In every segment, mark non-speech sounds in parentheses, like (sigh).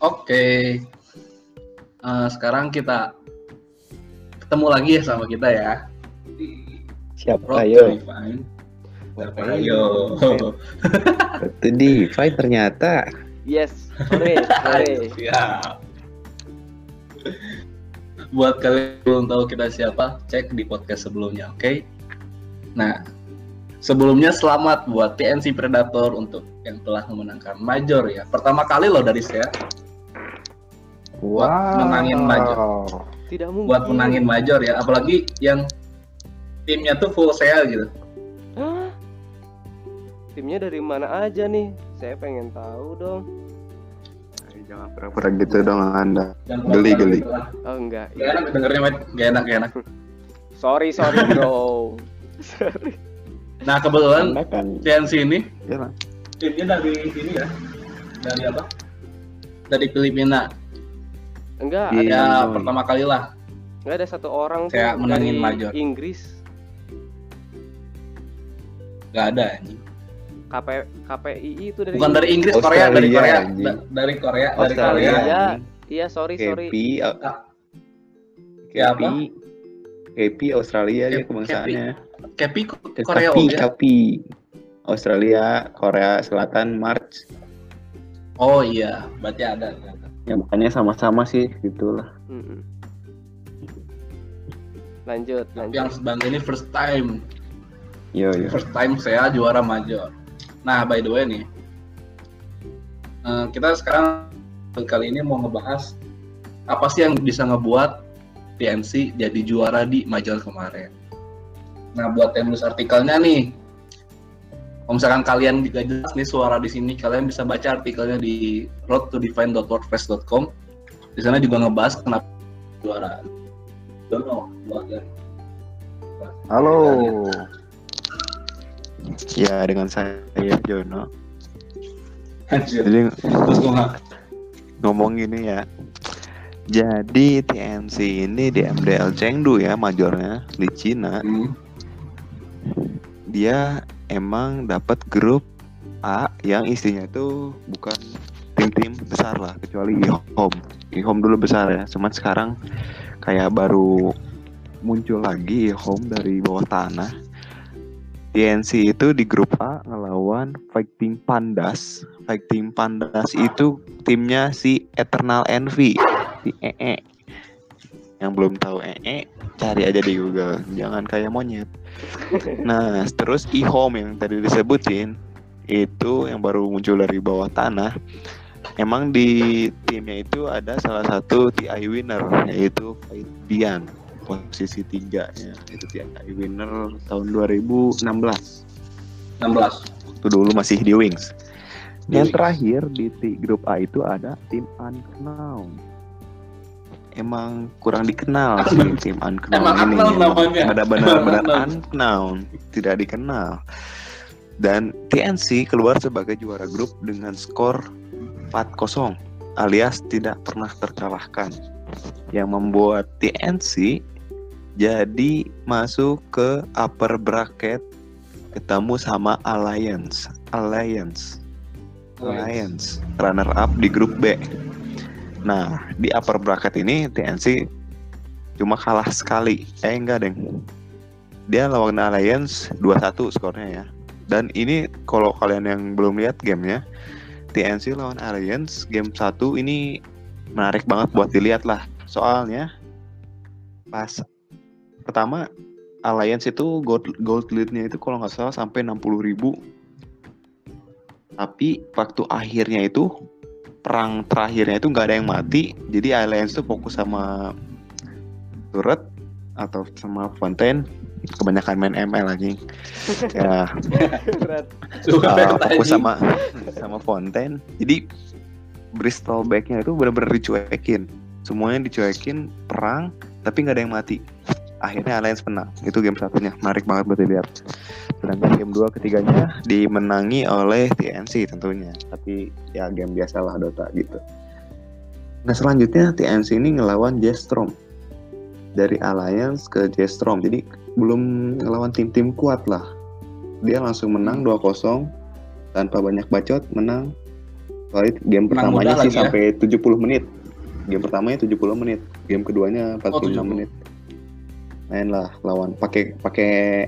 Oke. Uh, sekarang kita ketemu lagi ya sama kita ya. Siapa ayo? Ayo. Itu Divine ternyata. Yes, sore, sore. (laughs) Siap. Buat kalian yang belum tahu kita siapa, cek di podcast sebelumnya, oke? Okay? Nah, sebelumnya selamat buat TNC Predator untuk yang telah memenangkan Major ya. Pertama kali loh dari saya. Buat wow. menangin Major. Tidak mungkin. Buat menangin Major ya, apalagi yang timnya tuh full saya gitu. Hah? Timnya dari mana aja nih? Saya pengen tahu dong. Jangan pura-pura gitu dong Anda. Geli-geli. Gitu oh enggak. Gak enak dengernya, Gak enak, gak enak. (laughs) sorry, sorry (laughs) bro. sorry. Nah kebetulan kan... CNC ini ya, timnya dari ini ya, dari apa? Dari Filipina. Enggak, iya, ada pertama kali lah. Enggak ada satu orang saya menangin major. Inggris. Gak ada ini. KP KPI itu dari Bukan dari Inggris, Australia, Korea, dari Korea, da, dari Korea, dari Korea. Iya, iya sorry sorry. Kepi, Kepi, Kepi Australia dia kebangsaannya. Kepi Korea Kepi, ya? Kepi Australia, Korea Selatan, March. Oh iya, berarti ada. Ya makanya sama-sama sih gitulah. Hmm. Lanjut, lanjut. Yang bang ini first time. Yo, yo. First time saya juara major. Nah, by the way nih, uh, kita sekarang kali ini mau ngebahas apa sih yang bisa ngebuat TNC jadi juara di major kemarin. Nah, buat yang nulis artikelnya nih, kalau misalkan kalian juga jelas nih suara di sini, kalian bisa baca artikelnya di roadtodefine.wordpress.com. Di sana juga ngebahas kenapa. Dono, Halo. Ya dengan saya Jono. Jadi terus ngomong gini ya. Jadi TNC ini di MDL Chengdu ya majornya di Cina. Hmm. Dia emang dapat grup A yang isinya itu bukan tim-tim besar lah kecuali IHOM. IHOM dulu besar ya, cuman sekarang kayak baru muncul lagi IHOM dari bawah tanah TNC itu di grup A ngelawan Fighting Pandas. Fighting Pandas itu timnya si Eternal Envy, si EE. Yang belum tahu EE, cari aja di Google. Jangan kayak monyet. Nah, terus e-home yang tadi disebutin itu yang baru muncul dari bawah tanah. Emang di timnya itu ada salah satu TI winner yaitu Dian posisi tiga ya itu TI winner tahun 2016 16 itu dulu masih di Wings yang terakhir di T grup A itu ada tim Unknown emang kurang dikenal (laughs) sih tim Unknown ini ada benar-benar Unknown tidak dikenal dan TNC keluar sebagai juara grup dengan skor 4-0 alias tidak pernah terkalahkan yang membuat TNC jadi masuk ke upper bracket ketemu sama Alliance. Alliance. Alliance. Runner up di grup B. Nah, di upper bracket ini TNC cuma kalah sekali. Eh enggak, Deng. Dia lawan Alliance 2-1 skornya ya. Dan ini kalau kalian yang belum lihat gamenya, TNC lawan Alliance game 1 ini menarik banget buat dilihat lah. Soalnya pas pertama Alliance itu gold gold leadnya itu kalau nggak salah sampai 60 ribu tapi waktu akhirnya itu perang terakhirnya itu nggak ada yang mati. Jadi Alliance itu fokus sama turret atau sama Fontaine. Kebanyakan main ML lagi. (laughs) Ya. Uh, fokus sama sama Fontaine. Jadi Bristol backnya itu benar-benar dicuekin. Semuanya dicuekin perang tapi nggak ada yang mati. Akhirnya Alliance menang. Itu game satunya. Menarik banget buat dilihat sedangkan game dua ketiganya dimenangi oleh TNC tentunya tapi ya game biasa lah Dota gitu nah selanjutnya TNC ini ngelawan Jestrom dari Alliance ke Jestrom jadi belum ngelawan tim-tim kuat lah dia langsung menang 2-0 tanpa banyak bacot menang Soalnya game Menang pertamanya sih ya. sampai 70 menit. Game pertamanya 70 menit. Game keduanya 45 70. menit. Main lah lawan pakai pakai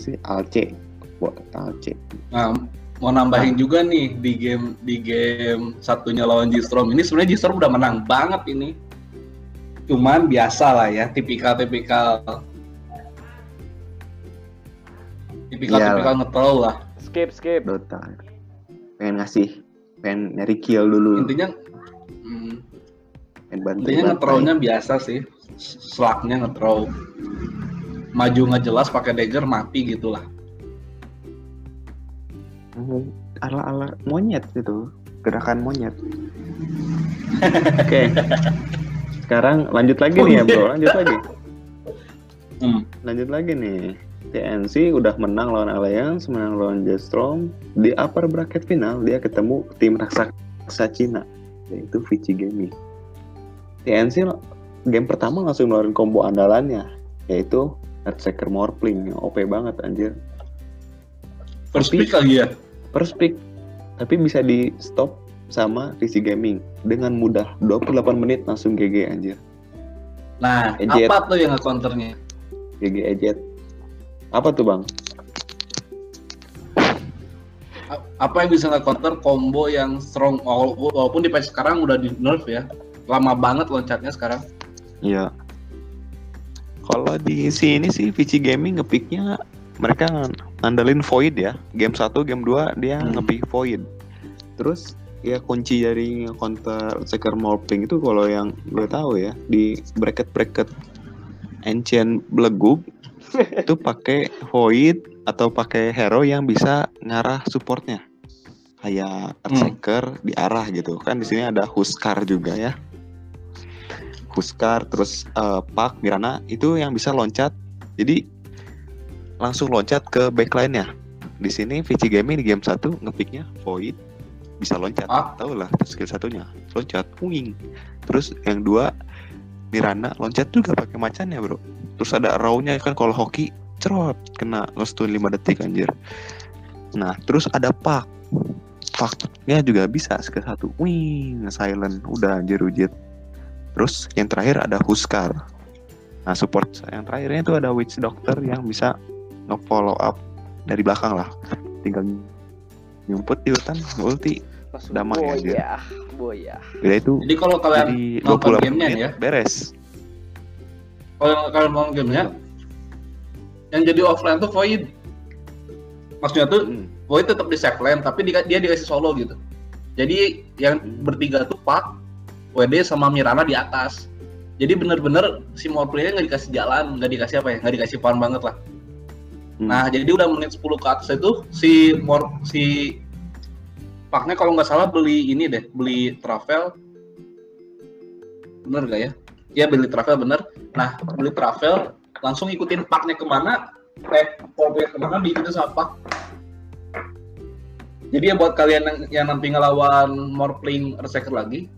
sih Alce. Wah, Alce. Nah, mau nambahin juga nih di game di game satunya lawan G-Strom. Ini sebenarnya G-Strom udah menang banget ini. Cuman biasa lah ya, tipikal-tipikal tipikal-tipikal nge-troll lah. Skip skip. Dota. Pengen ngasih pengen nyari kill dulu. Intinya hmm, pengen bantu. intinya nge-trollnya biasa sih. Slugnya nge-troll. Maju nggak jelas pakai dagger mati gitu lah. ala-ala monyet gitu. Gerakan monyet. (laughs) Oke. Sekarang lanjut lagi nih ya, Bro. Lanjut lagi. Hmm. lanjut lagi nih TNC udah menang lawan Alliance menang lawan Jetstrom di upper bracket final dia ketemu tim raksasa Cina yaitu Vici Gaming TNC game pertama langsung ngeluarin combo andalannya yaitu Earthshaker Morphling yang OP banget anjir First Tapi- pick lagi ya. first pick tapi bisa di stop sama Vici Gaming dengan mudah 28 menit langsung GG anjir Nah, Ejet. apa tuh yang nge-counternya? GG Ejet apa tuh bang? Apa yang bisa nge-counter combo yang strong wala- walaupun di patch sekarang udah di nerf ya. Lama banget loncatnya sekarang. Iya. Kalau di sini sih Vici Gaming ngepicknya mereka ng- ngandelin Void ya. Game 1, game 2 dia Hmm. ngepick Void. Terus ya kunci dari counter Seeker Morphing itu kalau yang gue tahu ya di bracket-bracket Ancient Blegub (laughs) itu pakai Void atau pakai hero yang bisa ngarah supportnya. Kayak Earthshaker diarah gitu. Kan di sini ada Huskar juga ya. Huskar terus eh, Pak Mirana itu yang bisa loncat. Jadi langsung loncat ke backline-nya. Di sini Vici Gaming di game 1 ngepicknya Void bisa loncat. Ah. Tahu lah skill satunya. Loncat wing. Terus yang dua Mirana loncat juga pakai macannya, Bro. Terus ada raw-nya kan kalau hoki cerot kena ngestun 5 detik anjir. Nah, terus ada Pak. Paknya juga bisa skill satu. Wing, silent. Udah anjir ujit. Terus yang terakhir ada Huskar. Nah support yang terakhirnya itu ada Witch Doctor yang bisa nge-follow up dari belakang lah. Tinggal nyumput di hutan, ulti. Damai aja. boyah, boyah. Beda itu Jadi kalau kalian jadi nonton 28 gamenya menit ya, beres. kalau kalian mau gamenya, yang jadi offline tuh Void. Maksudnya tuh Hmm. Void tetap di save lane, tapi di- dia dikasih solo gitu. Jadi yang Hmm. bertiga tuh Pak, WD sama Mirana di atas. Jadi bener-bener si Morplay-nya nggak dikasih jalan, nggak dikasih apa ya, nggak dikasih fun banget lah. Hmm. Nah, jadi udah menit 10 ke atas itu si Mor si Paknya kalau nggak salah beli ini deh, beli travel. Bener gak ya? Iya beli travel bener. Nah, beli travel langsung ikutin Paknya ke mana, eh, Morplay ke mana diikutin sama Pak. Jadi ya buat kalian yang, yang nanti ngelawan Morpling Berserker lagi,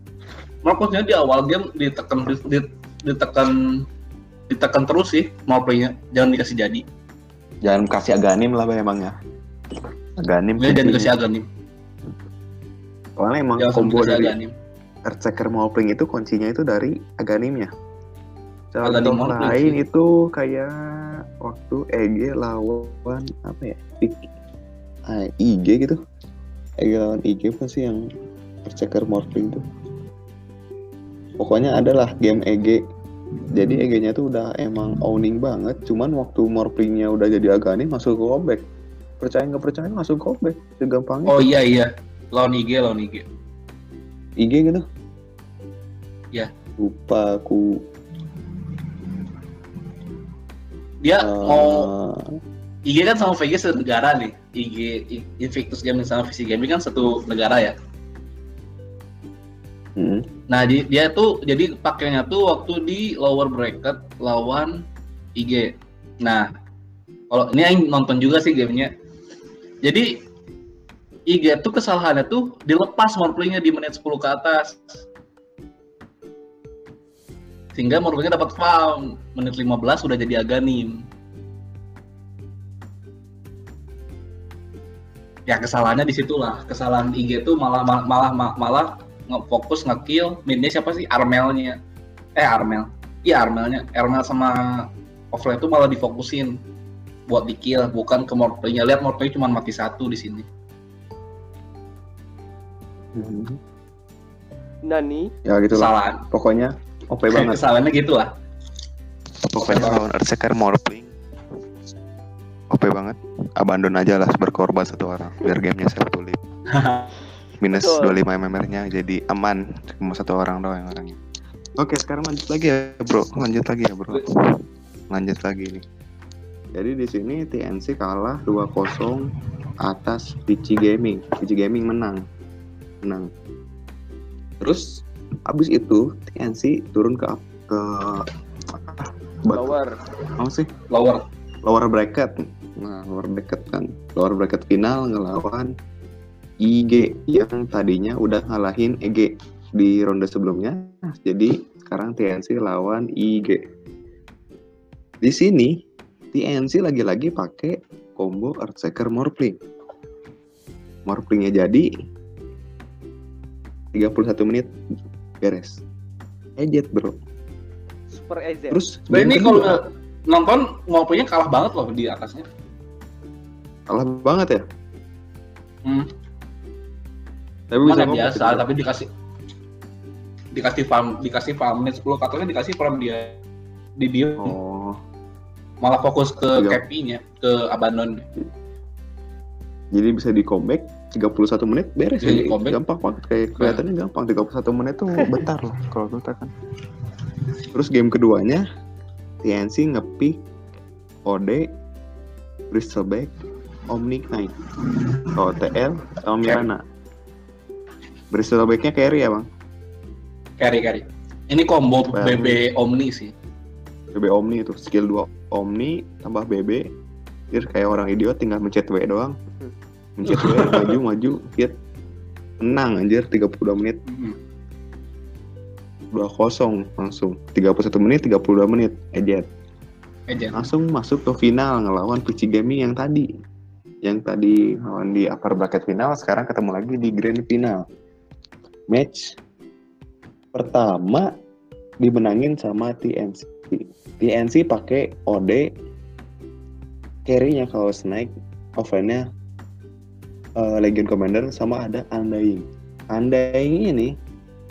Morpling di awal game ditekan di- ditekan ditekan terus sih Morplingnya, jangan dikasih jadi. Jangan kasih aganim lah Bang, emang ya. Aganim. Ya, jangan dikasih aganim. Soalnya emang Jangan combo dari aganim. Earthshaker Morphling itu kuncinya itu dari aganimnya. Aganim lain sih. itu kayak waktu EG lawan apa ya? IG gitu. EG lawan IG apa sih yang Earthshaker Morphling tuh? Pokoknya adalah game EG. Jadi EG-nya tuh udah emang owning banget. Cuman waktu Morphling-nya udah jadi aganim masuk ke comeback. Percaya nggak percaya masuk comeback. Segampang Oh iya iya, lawan IG lawan IG. IG gitu? Iya. Lupa aku. Dia eh, mau IG kan sama VG satu negara nih. IG Invictus Gaming sama VC Gaming kan satu negara ya. mm, Nah di- dia tuh jadi pakainya tuh waktu di lower bracket lawan IG. Nah kalau ini yang nonton juga sih gamenya. Jadi IG tuh kesalahannya tuh dilepas morplingnya di menit 10 ke atas. Sehingga morplingnya dapat foul. Menit 15 udah jadi aganim. ya kesalahannya di situlah kesalahan IG tuh malah malah malah, malah nge-fokus nge-kill midnya siapa sih Armelnya eh Armel iya Armelnya Armel sama offline tuh malah difokusin buat di kill bukan ke morplaynya lihat morplay cuma mati satu di sini Hmm. Nani Ya gitu lah. Pokoknya OP banget. (laughs) kesalahannya gitu lah Pokoknya lawan Earthshaker Morphling OP banget. Abandon aja lah berkorban satu orang biar gamenya self tulip. (laughs) Minus Betul. 25 mmR-nya jadi aman cuma satu orang doang yang orangnya. Oke, sekarang lanjut lagi ya, Bro. Lanjut lagi ya, Bro. Lanjut lagi nih. Jadi di sini TNC kalah 2-0 atas PC Gaming. PC Gaming menang. Menang. Terus habis itu TNC turun ke ke lower apa sih? lower lower bracket. Nah, lower bracket kan. Lower bracket final ngelawan IG yang tadinya udah ngalahin EG di ronde sebelumnya. Jadi sekarang TNC lawan IG. Di sini TNC lagi-lagi pakai combo Earthshaker Morphling. Morphlingnya jadi 31 menit beres. Ejet bro. super EZ Terus Nah, ini kalau nonton ngopinya kalah banget loh di atasnya kalah banget ya. hmm. Tapi bisa biasa gitu. tapi dikasih dikasih farm dikasih farm menit 10 katanya dikasih farm dia di dia Oh, malah fokus ke Iya. KP-nya ke abandon jadi bisa di comeback 31 menit beres Iya, ya. Gampang banget kayak kelihatannya gampang. 31 menit tuh (laughs) bentar loh kalau kita kan. Terus game keduanya TNC ngepick OD Bristleback Omni Knight. OTL sama Mirana Bristlebacknya carry ya bang? Carry carry. Ini combo Well. BB Omni sih. BB Omni itu skill 2 Omni tambah BB Jadi kayak orang idiot tinggal mencet W doang. Mencet W (laughs) maju maju hit. Menang anjir 32 menit. Mhm. 2-0 langsung. 31 menit 32 menit. Ejet. Agent. langsung masuk ke final ngelawan Gaming yang tadi. Yang tadi lawan di upper bracket final sekarang ketemu lagi di grand final match pertama dimenangin sama TNC TNC pakai OD carry-nya kalau Snake offline-nya eh, Legion Commander sama ada Undying. Undying ini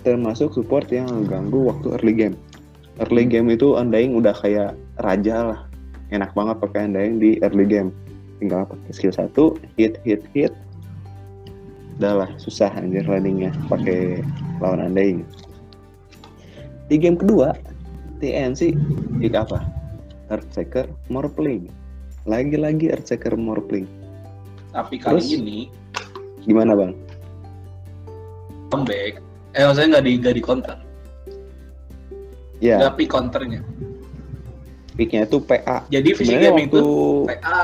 termasuk support yang ganggu waktu early game. Early game itu Undying udah kayak raja lah. Enak banget pakai Undying di early game. Tinggal pakai skill 1 hit hit hit udah lah susah anjir landingnya pakai lawan Undying di game kedua TNC pick apa? Earthshaker Morphling lagi-lagi Earthshaker Morphling tapi kali Terus? ini gimana bang? comeback. Eh maksudnya nggak di nggak di counter. Ya. Nggak pick counternya. Picknya itu PA jadi fisik sebenarnya gaming waktu tuh PA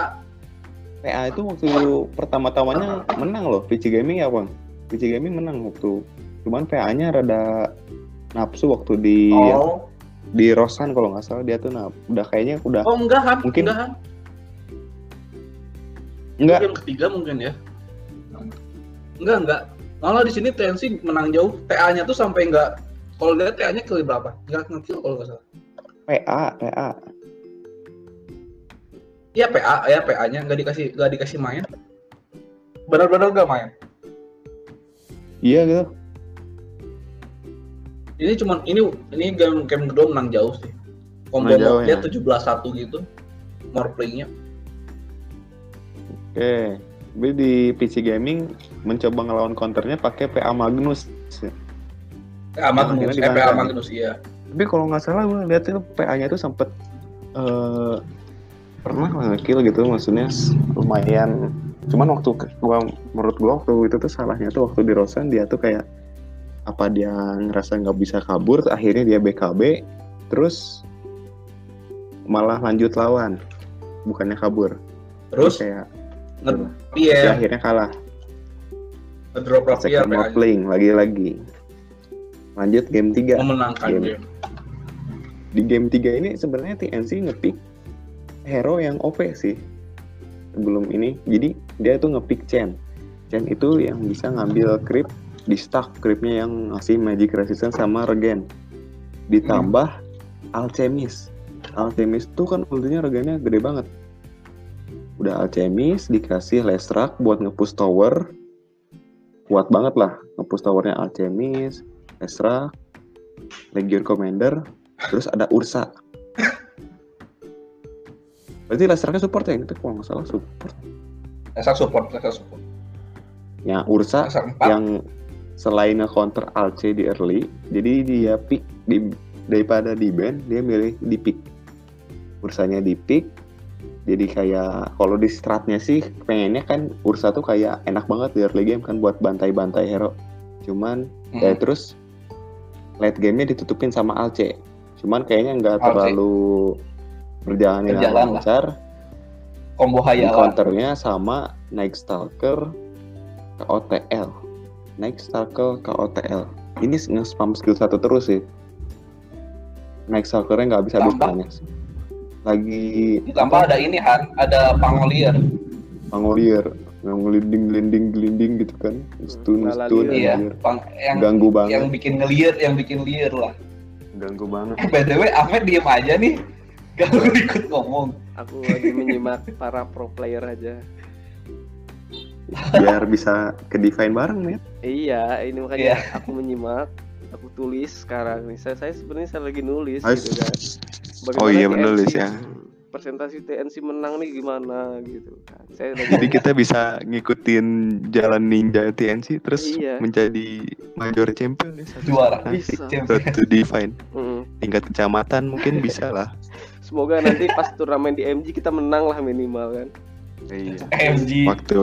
PA itu waktu pertama-tamanya menang loh PC Gaming ya bang. PC Gaming menang waktu. Cuman PA-nya rada nafsu waktu di oh. di Rosan kalau nggak salah dia tuh nah, udah kayaknya udah oh enggak kan Mungkin- enggak kan enggak. Game ketiga mungkin ya. Enggak enggak. Malah di sini TNC menang jauh. TA-nya tuh sampai enggak. Kalau lihat TA-nya kill berapa? Enggak ngekill kalau nggak salah. PA PA iya PA ya PA-nya nggak dikasih nggak dikasih main. Benar-benar nggak main. Iya gitu. Ini cuman ini ini game game kedua menang jauh sih. Combo jauh, dia ya? 17 satu gitu more playnya. Oke tapi di PC Gaming mencoba ngelawan counternya pakai PA Magnus. PA Magnus eh, PA. Magnus iya. Tapi kalau nggak salah gue lihat itu PA-nya tuh sempet eh, pernah lah ngekill gitu maksudnya lumayan. Cuman waktu gua menurut gua waktu itu tuh salahnya tuh waktu di Rosan dia tuh kayak apa dia ngerasa nggak bisa kabur akhirnya dia BKB terus malah lanjut lawan. Bukannya kabur. Terus? kayak nge dia ya akhirnya kalah. Ngedrop rapier playing lagi-lagi. Lanjut game 3 memenangkan Game. game. Di game 3 ini sebenarnya TNC ngepick hero yang OP sih sebelum ini. Jadi dia tuh ngepick Chen. Chen itu yang bisa ngambil creep di stack creepnya yang ngasih magic resistance sama regen. Ditambah alchemist alchemist tuh kan ultinya regennya gede banget. Udah alchemist dikasih lestrak buat ngepush tower. Kuat banget lah ngepush towernya alchemist lestrak legion commander terus ada ursa berarti lestraknya support ya itu kalau nggak salah support Esak support, esak support. ya ursa Esak 4. yang selain nge-counter Alce di early, jadi dia pick di daripada di ban dia milih di pick. Ursanya di pick. Jadi kayak kalau di stratnya sih pengennya kan Ursa tuh kayak enak banget di early game kan buat bantai-bantai hero. Cuman Hmm. ya terus late game-nya ditutupin sama Alce. Cuman kayaknya nggak terlalu berjalan dengan Berjalan lah. lancar. Combo hayalan. counternya sama Night Stalker ke OTL. Night Stalker ke OTL. Ini nge-spam skill satu terus sih. Night Stalkernya nggak bisa dukanya sih. Lagi Ditambah ada ini Han, ada Pangolier. pangolier yang gelinding gelinding gelinding gitu kan stun stun liar. Iya, pang, yang ganggu banget yang bikin ngeliat, yang bikin liar lah. ganggu banget Eh, BTW Ahmed diem aja nih. Gak lu ikut ngomong. Aku lagi menyimak para pro player aja. biar bisa ke define bareng nih Iya, ini makanya Iya. aku menyimak, aku tulis sekarang nih. Saya, saya sebenarnya saya lagi nulis Ais. gitu kan. Oh iya, menulis ya. Presentasi TNC menang nih gimana gitu kan. Saya lagi jadi kita bisa ngikutin jalan ninja TNC terus Iya. menjadi major champion nih satu Juara. Bisa. Champion. satu define Mm. tingkat kecamatan mungkin bisa lah Semoga nanti pas turnamen di MG kita menang lah minimal kan. iya MG. waktu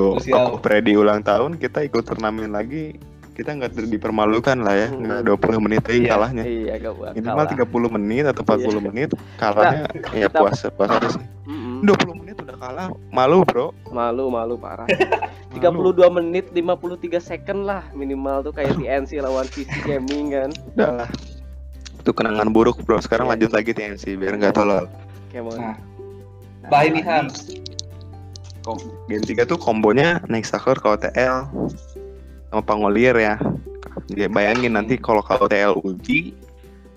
Freddy ulang tahun kita ikut turnamen lagi kita nggak dipermalukan lah ya Hmm. nggak 20 menit aja Iya. kalahnya Iya, gak minimal lah. 30 menit atau 40 menit kalahnya ya kita- puas puas aja sih Mm-mm. 20 menit udah kalah malu bro Malu, malu parah. Malu. 32 menit 53 second lah minimal tuh kayak TNC lawan PC Gaming kan. udah lah itu kenangan buruk bro sekarang Iya. lanjut lagi TNC biar nggak tolol Kemon. Nah, Bah ini Han. Kom- game 3 tuh kombonya naik Stalker ke OTL sama Pangolier ya. Jadi bayangin nanti kalau ke OTL ulti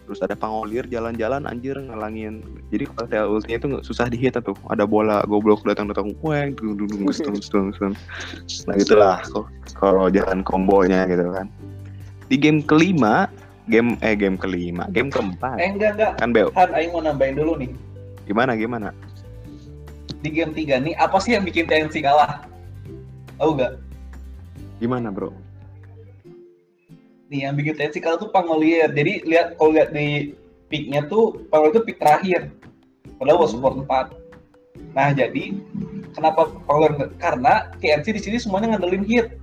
terus ada Pangolier jalan-jalan anjir ngalangin. Jadi kalau OTL ultinya itu susah dihit tuh. Ada bola goblok datang-datang weng dung dung dung stun (laughs) stun stun. Nah gitulah kalau jalan kombonya gitu kan. Di game kelima, game eh game kelima, game keempat Eh enggak enggak. kan Beo. Han, Aing mau nambahin dulu nih. Gimana gimana? Di game 3 nih, apa sih yang bikin TNC kalah? Tahu gak? Gimana bro? Nih yang bikin TNC kalah tuh Pangolier. Jadi lihat kalau lihat di picknya tuh Pangolier itu pick terakhir. Padahal was support 4. Nah jadi kenapa Pangolier karena TNC di sini semuanya ngandelin hit.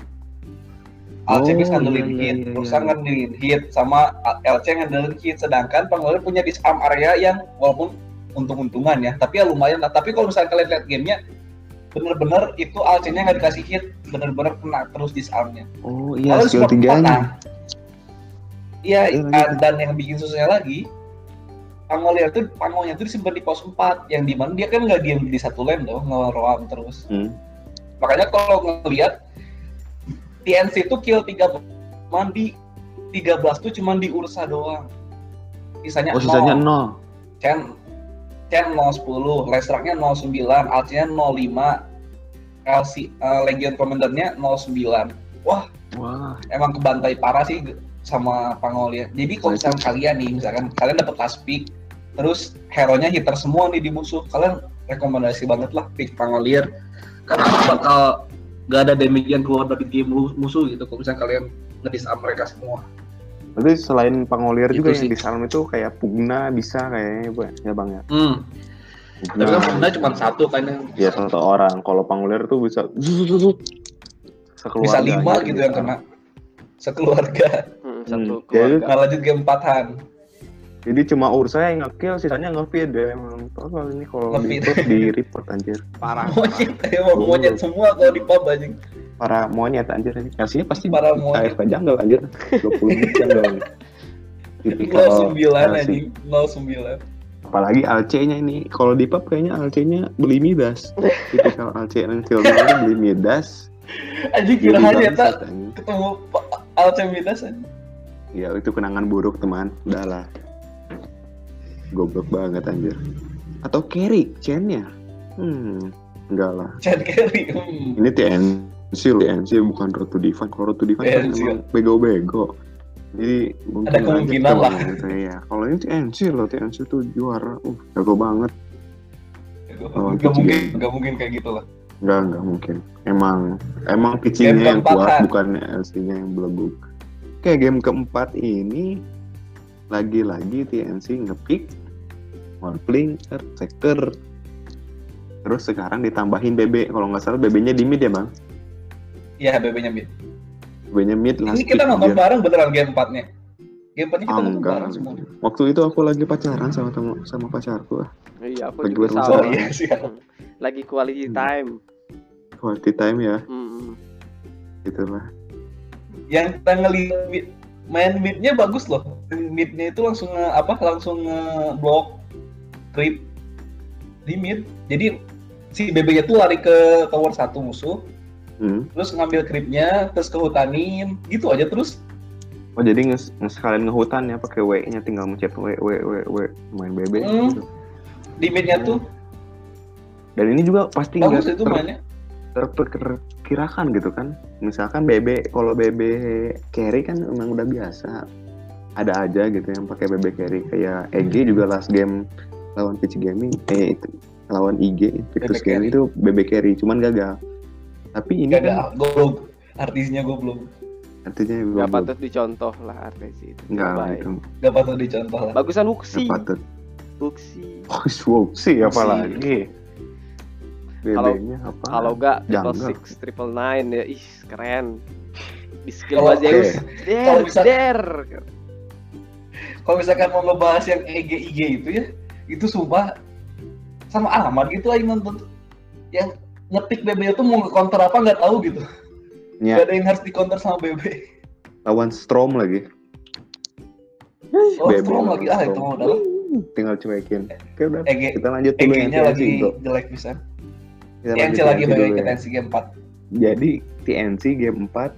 Alchemist Oh, ngandelin iya, iya, hit, iya, Ursa iya. ngandelin hit, sama LC ngandelin hit. Sedangkan Pangolier punya disarm area yang walaupun untung-untungan ya, tapi ya lumayan lah. Tapi kalau misalnya kalian lihat gamenya, bener-bener itu Alce-nya nggak dikasih hit, bener-bener kena terus disarmnya. Oh Kalau support empat, nah, Iya, Iya, ah, lanjut. dan yang bikin susahnya lagi, Pangolier tuh pangolnya tuh disimpan di pos 4 yang di mana dia kan nggak diam di satu lane dong, ngeroam terus. Hmm. Makanya kalau ngelihat TNC itu kill 3 mandi 13 tuh cuman di Ursa doang. Sisanya Oh sisanya 0. nol. Chen Chen 010, Lestraknya 09, Alcinya 05, LC eh, Legion Commander-nya 09. Wah, Wah. emang kebantai parah sih sama Pangolier. Jadi kalau misalkan kalian nih, misalkan kalian dapat last pick, terus hero-nya hitter semua nih di musuh, kalian rekomendasi banget lah pick Pangolier. Karena bakal gak ada damage yang keluar dari game mu- musuh gitu kalau misalnya kalian ngedisarm mereka semua. Berarti selain Pangolier Gitu juga sih. yang disarm itu kayak Pugna bisa kayaknya bu ya bang ya. Hmm. Pugna, Tapi kan cuma satu kan yang ya satu orang. Kalau Pangolier tuh bisa sekeluarga. bisa lima gitu yang kena sekeluarga. Hmm, satu Hmm, jadi- keluarga. Nah lanjut game 4-an. Jadi cuma Ursa yang nge-kill, sisanya nge-feed ya emang. Total ini kalau report di report anjir. Parah. Monyet, (laughs) emang monyet semua kalau di pub anjing. Para monyet anjir. Kasinya pasti Para monyet. AFK jungle anjir. (laughs) 20 menit jungle. Tipikal 09 Chelsea. anjing, 09. Apalagi Alce-nya ini. Kalau di pub kayaknya Alce-nya beli Midas. Tipikal yang kill dulu beli Midas. Anjing kira tak anjing. ketemu Pak Alcemidas anjing. Ya itu kenangan buruk teman. Udah lah. Goblok banget anjir. Atau carry chainnya. Hmm, enggak lah. Chad Carey. Hmm. Ini TNC TNC bukan Road to Divine. Kalau Road to Divine kan emang bego-bego. Jadi mungkin Ada kemungkinan lah. Kayak kalau ini TNC loh, TNC tuh juara. Uh, jago banget. Oh, Gak mungkin, gak mungkin kayak gitu lah. Enggak, enggak mungkin. Emang emang pitchingnya yang kuat, bukan LC-nya yang beleguk. Kayak game keempat ini lagi-lagi TNC ngepick Warpling, Sector. Terus sekarang ditambahin BB. Kalau nggak salah BB-nya di mid ya bang? Iya, BB-nya mid. BB-nya mid last Ini kita nonton dia. bareng beneran game 4-nya. Game 4-nya kita Ah, nonton enggak. bareng semua. Waktu itu aku lagi pacaran sama temen, sama pacarku. ah. Iya, aku Lagi juga sama. Oh iya. Lagi quality Hmm. time. Quality time ya, Hmm. gitu lah. Yang kita ngeliat mid, main midnya bagus loh. Midnya itu langsung nge, apa? Langsung nge-block creep di mid. Jadi si BB-nya tuh lari ke tower satu musuh, Hmm. terus ngambil creepnya, terus kehutanin, gitu aja terus. Oh jadi nges, nges sekalian ngehutan ya pakai W-nya tinggal mencet W W W W main BB Hmm. gitu. Di midnya tuh Dan ini juga pasti nggak itu ter- mainnya. terperkirakan gitu kan. Misalkan BB kalau BB carry kan emang udah biasa. Ada aja gitu yang pakai BB carry kayak EG juga last game lawan PC Gaming eh itu lawan IG Victus Gaming itu BB carry cuman gagal. Tapi ini Gak kan ada, gue belum. Artisnya gue belum. artinya Gak belum- patut dicontoh lah artis itu. Enggak lah Baik. itu. Gak patut dicontoh lah. Bagusan Nggak Wuxi. patut. Wuxi. Oh, wow, sih apa Sih. lagi? Kalau- BB-nya apa? Kalau enggak triple six, triple nine ya, ih keren. Di skill Kalau- Zeus, Oke. der, Kalau der. Kalau misalkan mau ngebahas yang EG IG itu ya, itu sumpah sama amat gitu aja nonton. Yang ngetik BB itu mau nge-counter apa nggak tahu gitu. Ya. Gak ada yang harus di-counter sama BB. lawan Strom lagi. Oh, BB Strom lagi ah itu udah lah. Tinggal cuekin. Oke udah. EG Kita lanjut dulu yang EG-nya lagi jelek bisa. Kita TNC lanjut lagi TNC balik ke ya. TNC game 4. Jadi TNC game 4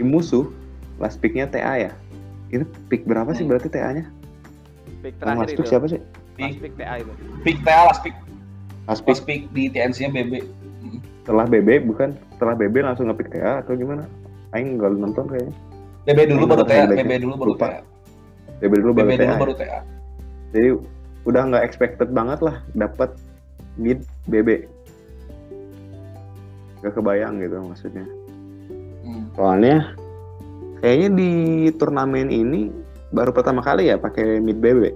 di musuh last picknya TA ya. Itu pick berapa sih Hmm. berarti TA-nya? Pick Yang terakhir last itu. pick siapa sih? Last pick TA itu. Pick TA pick last pick di TNC-nya BB. setelah BB bukan setelah BB langsung ngepick TA atau gimana? Aing nggak nonton kayaknya. BB dulu baru TA. BB dulu baru. TA. BB dulu TA. baru TA. Jadi udah nggak expected banget lah dapat mid BB. Gak kebayang gitu maksudnya. Hmm. Soalnya kayaknya di turnamen ini baru pertama kali ya pakai mid BB.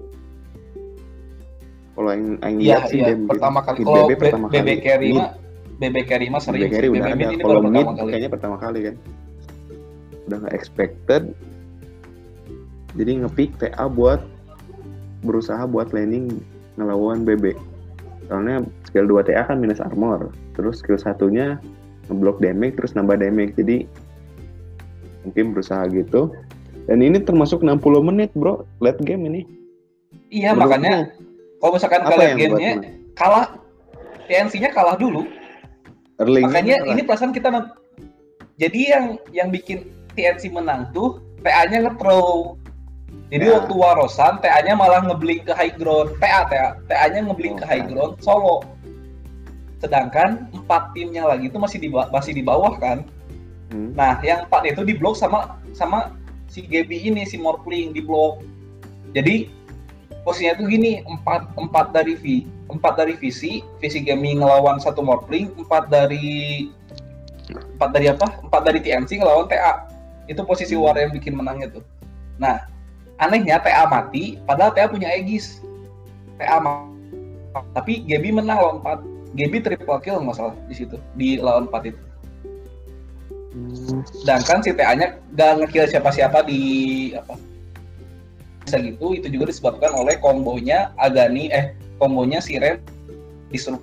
Kalau yang yang lihat sih game pertama kali. Kalau BB pertama BB kali. carry Mid. mah BB carry mah sering BB carry udah BB ada. Kalau mid pertama kali. kayaknya pertama kali kan. Udah nggak expected. Jadi ngepick TA buat berusaha buat landing ngelawan BB. Soalnya skill 2 TA kan minus armor. Terus skill satunya ngeblok damage terus nambah damage. Jadi mungkin berusaha gitu. Dan ini termasuk 60 menit, Bro. Late game ini. Iya, Menurutmu, makanya kalau misalkan apa kalian gamenya kalah TNC-nya kalah dulu. Early-nya Makanya kalah. ini perasaan kita jadi yang yang bikin TNC menang tuh TA-nya nge-throw. Jadi Ya. waktu warosan TA-nya malah ngeblink ke high ground. TA TA TA-nya ngeblink ke Oh, high ya. ground solo. Sedangkan empat timnya lagi itu masih di masih di bawah kan. Hmm. Nah, yang empat itu diblok sama sama si Gaby ini si Morpling diblok. Jadi posisinya tuh gini, empat empat dari V, empat dari VC, VC Gaming ngelawan satu Morpling, empat dari empat dari apa? Empat dari TNC ngelawan TA. Itu posisi war yang bikin menangnya tuh. Nah, anehnya TA mati, padahal TA punya Aegis. TA mati. Tapi Gaby menang lawan 4. Gaby triple kill nggak salah di situ, di lawan 4 itu. Hmm. sedangkan si TA-nya gak ngekill siapa-siapa di apa bisa gitu itu juga disebabkan oleh kombonya Agani eh kombonya Siren disuruh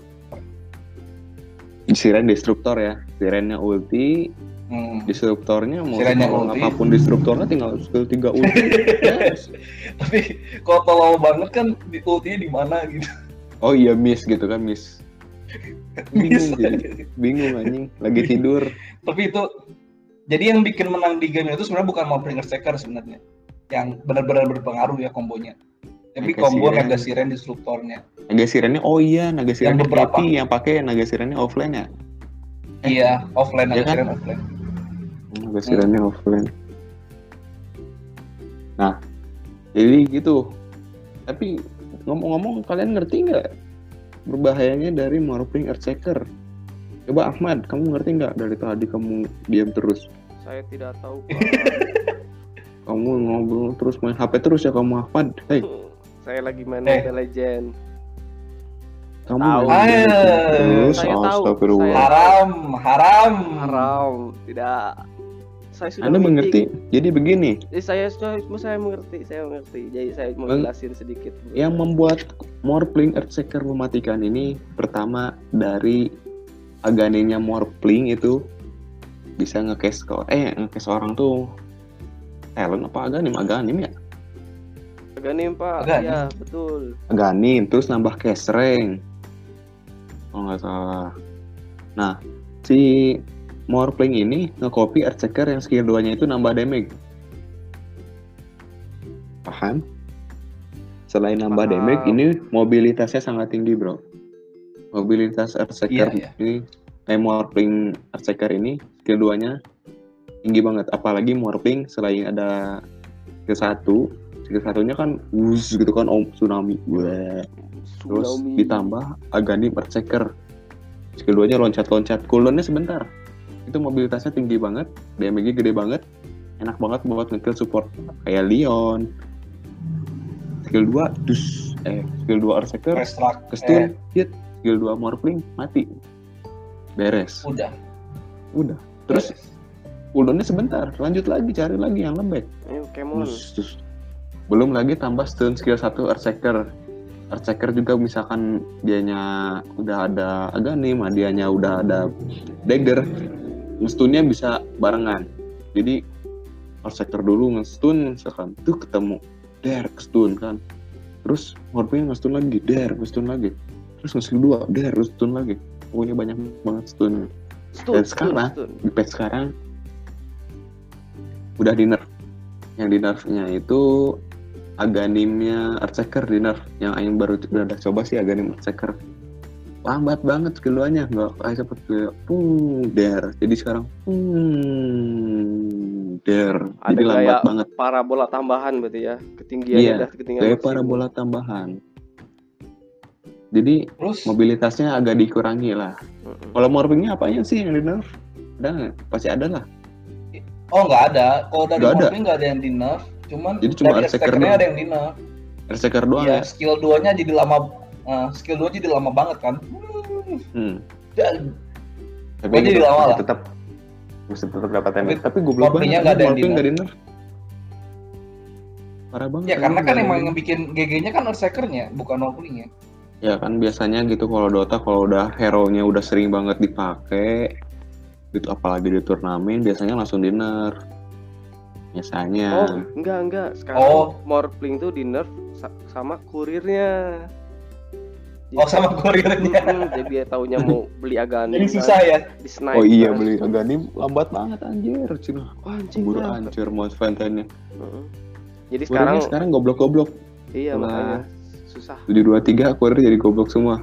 Siren destruktor ya. Sirennya ulti, hmm. disruptornya mau Sirennya mau ulti. apa pun disruptornya tinggal skill 3 (laughs) ulti. Yes. tapi kalau tolol banget kan di ultinya di mana gitu Oh iya miss gitu kan miss. (laughs) bingung jadi jadi. bingung anjing lagi tidur Tapi itu jadi yang bikin menang di game itu sebenarnya bukan Morphling Earthshaker sebenarnya. Yang benar-benar berpengaruh ya kombonya. Tapi Naga combo Siren. Naga Siren Disruptornya. naga sirennya oh iya naga sirennya beberapa. Happy yang pakai naga sirennya offline ya Eh, Iya, offline Naga iya kan? Siren offline. naga sirennya offline nah jadi gitu tapi ngomong-ngomong kalian ngerti nggak berbahayanya dari Morphling Earthshaker coba Ahmad kamu ngerti nggak dari tadi kamu diam terus Saya tidak tahu. (laughs) Kamu ngobrol terus main HP terus ya kamu Ahmad hei saya lagi main Eh. Mobile Legend. kamu Tahu. main Ah, terus saya tahu. astagfirullah Saya- Haram, haram. Haram, tidak. Saya sudah Anda meeting. mengerti jadi begini Eh, saya sudah saya mengerti, saya mengerti. Jadi saya mau jelasin sedikit. yang membuat Morphling Earthshaker mematikan ini pertama dari aganinya Morphling itu bisa nge-case ke eh nge-case orang tuh talent apa aganim aganim ya Ganim Pak. Ganim. Iya, betul. aganim terus nambah rank kalau nggak salah nah si Morphling ini nge-copy Earthshaker yang skill 2 nya itu nambah damage paham selain nambah Paham. damage ini mobilitasnya sangat tinggi bro mobilitas Earthshaker Iya, iya. ini eh Morphling Earthshaker ini skill 2 nya tinggi banget. Apalagi Morphling selain ada skill 1 skill satunya kan wus gitu kan om tsunami. Wah. terus Tsunami. ditambah Aghanim Earthshaker skill 2 nya loncat-loncat. Cooldownnya sebentar. Itu mobilitasnya tinggi banget damage gede banget. Enak banget buat ngekill support. Kayak Leon. Skill 2 dus. Eh skill 2 Earthshaker Restruct. Eh, kestun hit. Skill 2 Morphling mati. Beres. Udah. udah. Terus cooldownnya sebentar lanjut lagi cari lagi yang lembek. Ayo, dus. belum lagi tambah stun skill 1 Earthshaker. Earthshaker juga misalkan dianya udah ada Aghanim, dianya udah ada Dagger ngestunnya bisa barengan. Jadi Earthshaker dulu ngestun misalkan tuh ketemu der kestun kan. Terus Morphling ngestun lagi der ngestun lagi. Terus nge-skill 2 der ngestun lagi. Pokoknya banyak banget stun. Stun, Dan stun, sekarang, stun. di patch sekarang udah di nerf yang di nerfnya itu aganimnya Earthshaker di nerf yang Aing baru udah, coba sih aganim Earthshaker lambat banget skill-nya nggak kayak cepet kayak pung der jadi sekarang pung der Ada jadi lambat kayak banget. Parabola tambahan berarti ya. Ketinggiannya Iya, udah ketinggian kayak parabola tambahan. Jadi Terus? mobilitasnya agak dikurangi lah. Mm-mm. kalau morphingnya apanya sih yang di nerf ada nggak? pasti ada lah oh nggak ada. Kalau dari Nggak ada. Nggak ada yang di nerf. Cuman Jadi cuma dari doang. ada yang di nerf. Earthshaker doang Iya, ya skill 2-nya jadi lama eh, skill 2 jadi lama banget kan. Hmm. Dan tapi Oh, jadi tetap- lama lah. tetap mesti tetap dapat damage tapi goblok morphingnya banget nggak ada yang di nerf parah banget ya karena kan emang yang bikin GG-nya kan Earthshaker-nya, bukan Morphling-nya. ya kan biasanya gitu kalau Dota kalau udah hero nya udah sering banget dipakai gitu apalagi di turnamen biasanya langsung di nerf biasanya Oh, enggak enggak. Sekarang Oh. Morphling tuh di nerf sa- sama kurirnya. Oh sama kurirnya. Jadi dia taunya mau beli Aghanim Jadi kan, susah ya. di snipe oh iya kan. beli Aghanim lambat banget anjir cina Wah, anjing keburu lah. hancur mau. Jadi Kurirnya sekarang sekarang goblok-goblok iya Wah. makanya susah. 723 kurir jadi goblok semua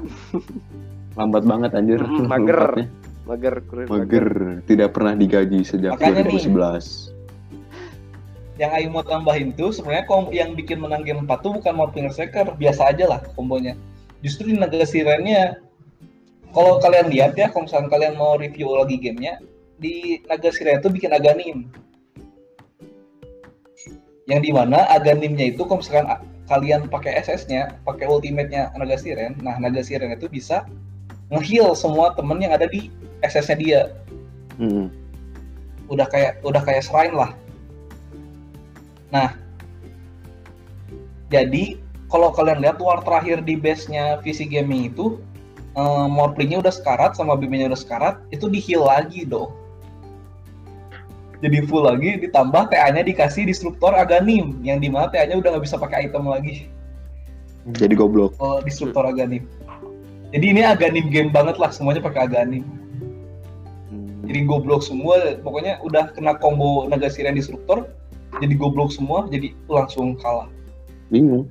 (laughs) lambat banget anjir mager. Mager kurir mager tidak pernah digaji sejak Makanya nih. 2011 Yang Ayu mau tambahin tuh sebenarnya kom yang bikin menang game 4 tuh bukan Morphling Earthshaker, biasa aja lah kombonya. Justru di Naga Sirennya kalau kalian lihat ya, kalau misalnya kalian mau review lagi gamenya, di Naga Siren itu bikin Aganim. Yang di mana Aganimnya itu kalau misalkan kalian pakai SS-nya, pakai ultimate-nya Naga Siren, nah Naga Siren itu bisa nge-heal semua temen yang ada di SS-nya dia. Hmm. udah kayak udah kayak shrine lah. Nah, jadi kalau kalian lihat war terakhir di base-nya VC Gaming itu eh, Morphling-nya udah sekarat sama Bimenya udah sekarat, itu di heal lagi dong. Jadi full lagi, ditambah TA-nya dikasih Disruptor Aganim, yang di mana TA-nya udah nggak bisa pakai item lagi jadi goblok kalau Disruptor Aganim. Jadi ini aganim game banget lah, semuanya pakai aganim. Jadi goblok semua, pokoknya udah kena combo naga sirian disruptor, jadi goblok semua, jadi langsung kalah. bingung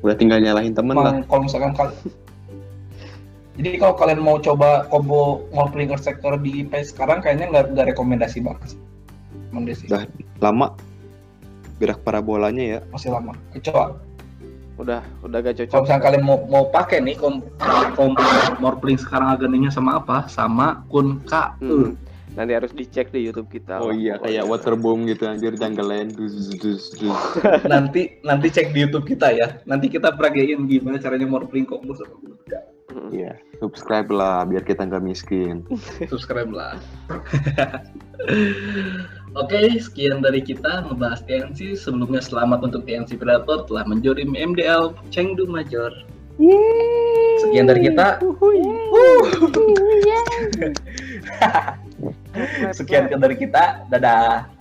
udah tinggal nyalahin temen lah Emang kalau misalkan kal- (laughs) jadi kalau kalian mau coba combo Morphling Earth Sector di PS sekarang kayaknya nggak nggak rekomendasi banget. Sih, Dah. lama gerak parabolanya ya masih lama. Kecoa. Udah udah gak Kalau cocok. misalkan kalian mau mau pakai nih kom combo Morphling sekarang aganimnya sama apa? Sama Kun K. Hmm. Nanti harus dicek di YouTube kita. oh iya kayak waterboom gitu anjir jungle dus dus dus (laughs) nanti nanti cek di YouTube kita ya. Nanti kita peragain gimana caranya Morphling combo sama Kun K. Iya subscribe lah biar kita nggak miskin (laughs) subscribe lah. (laughs) Oke, sekian dari kita ngebahas TNC. Sebelumnya selamat untuk TNC Predator telah menjurim MDL Chengdu Major. Sekian dari kita. (laughs) Sekian dari kita. Dadah.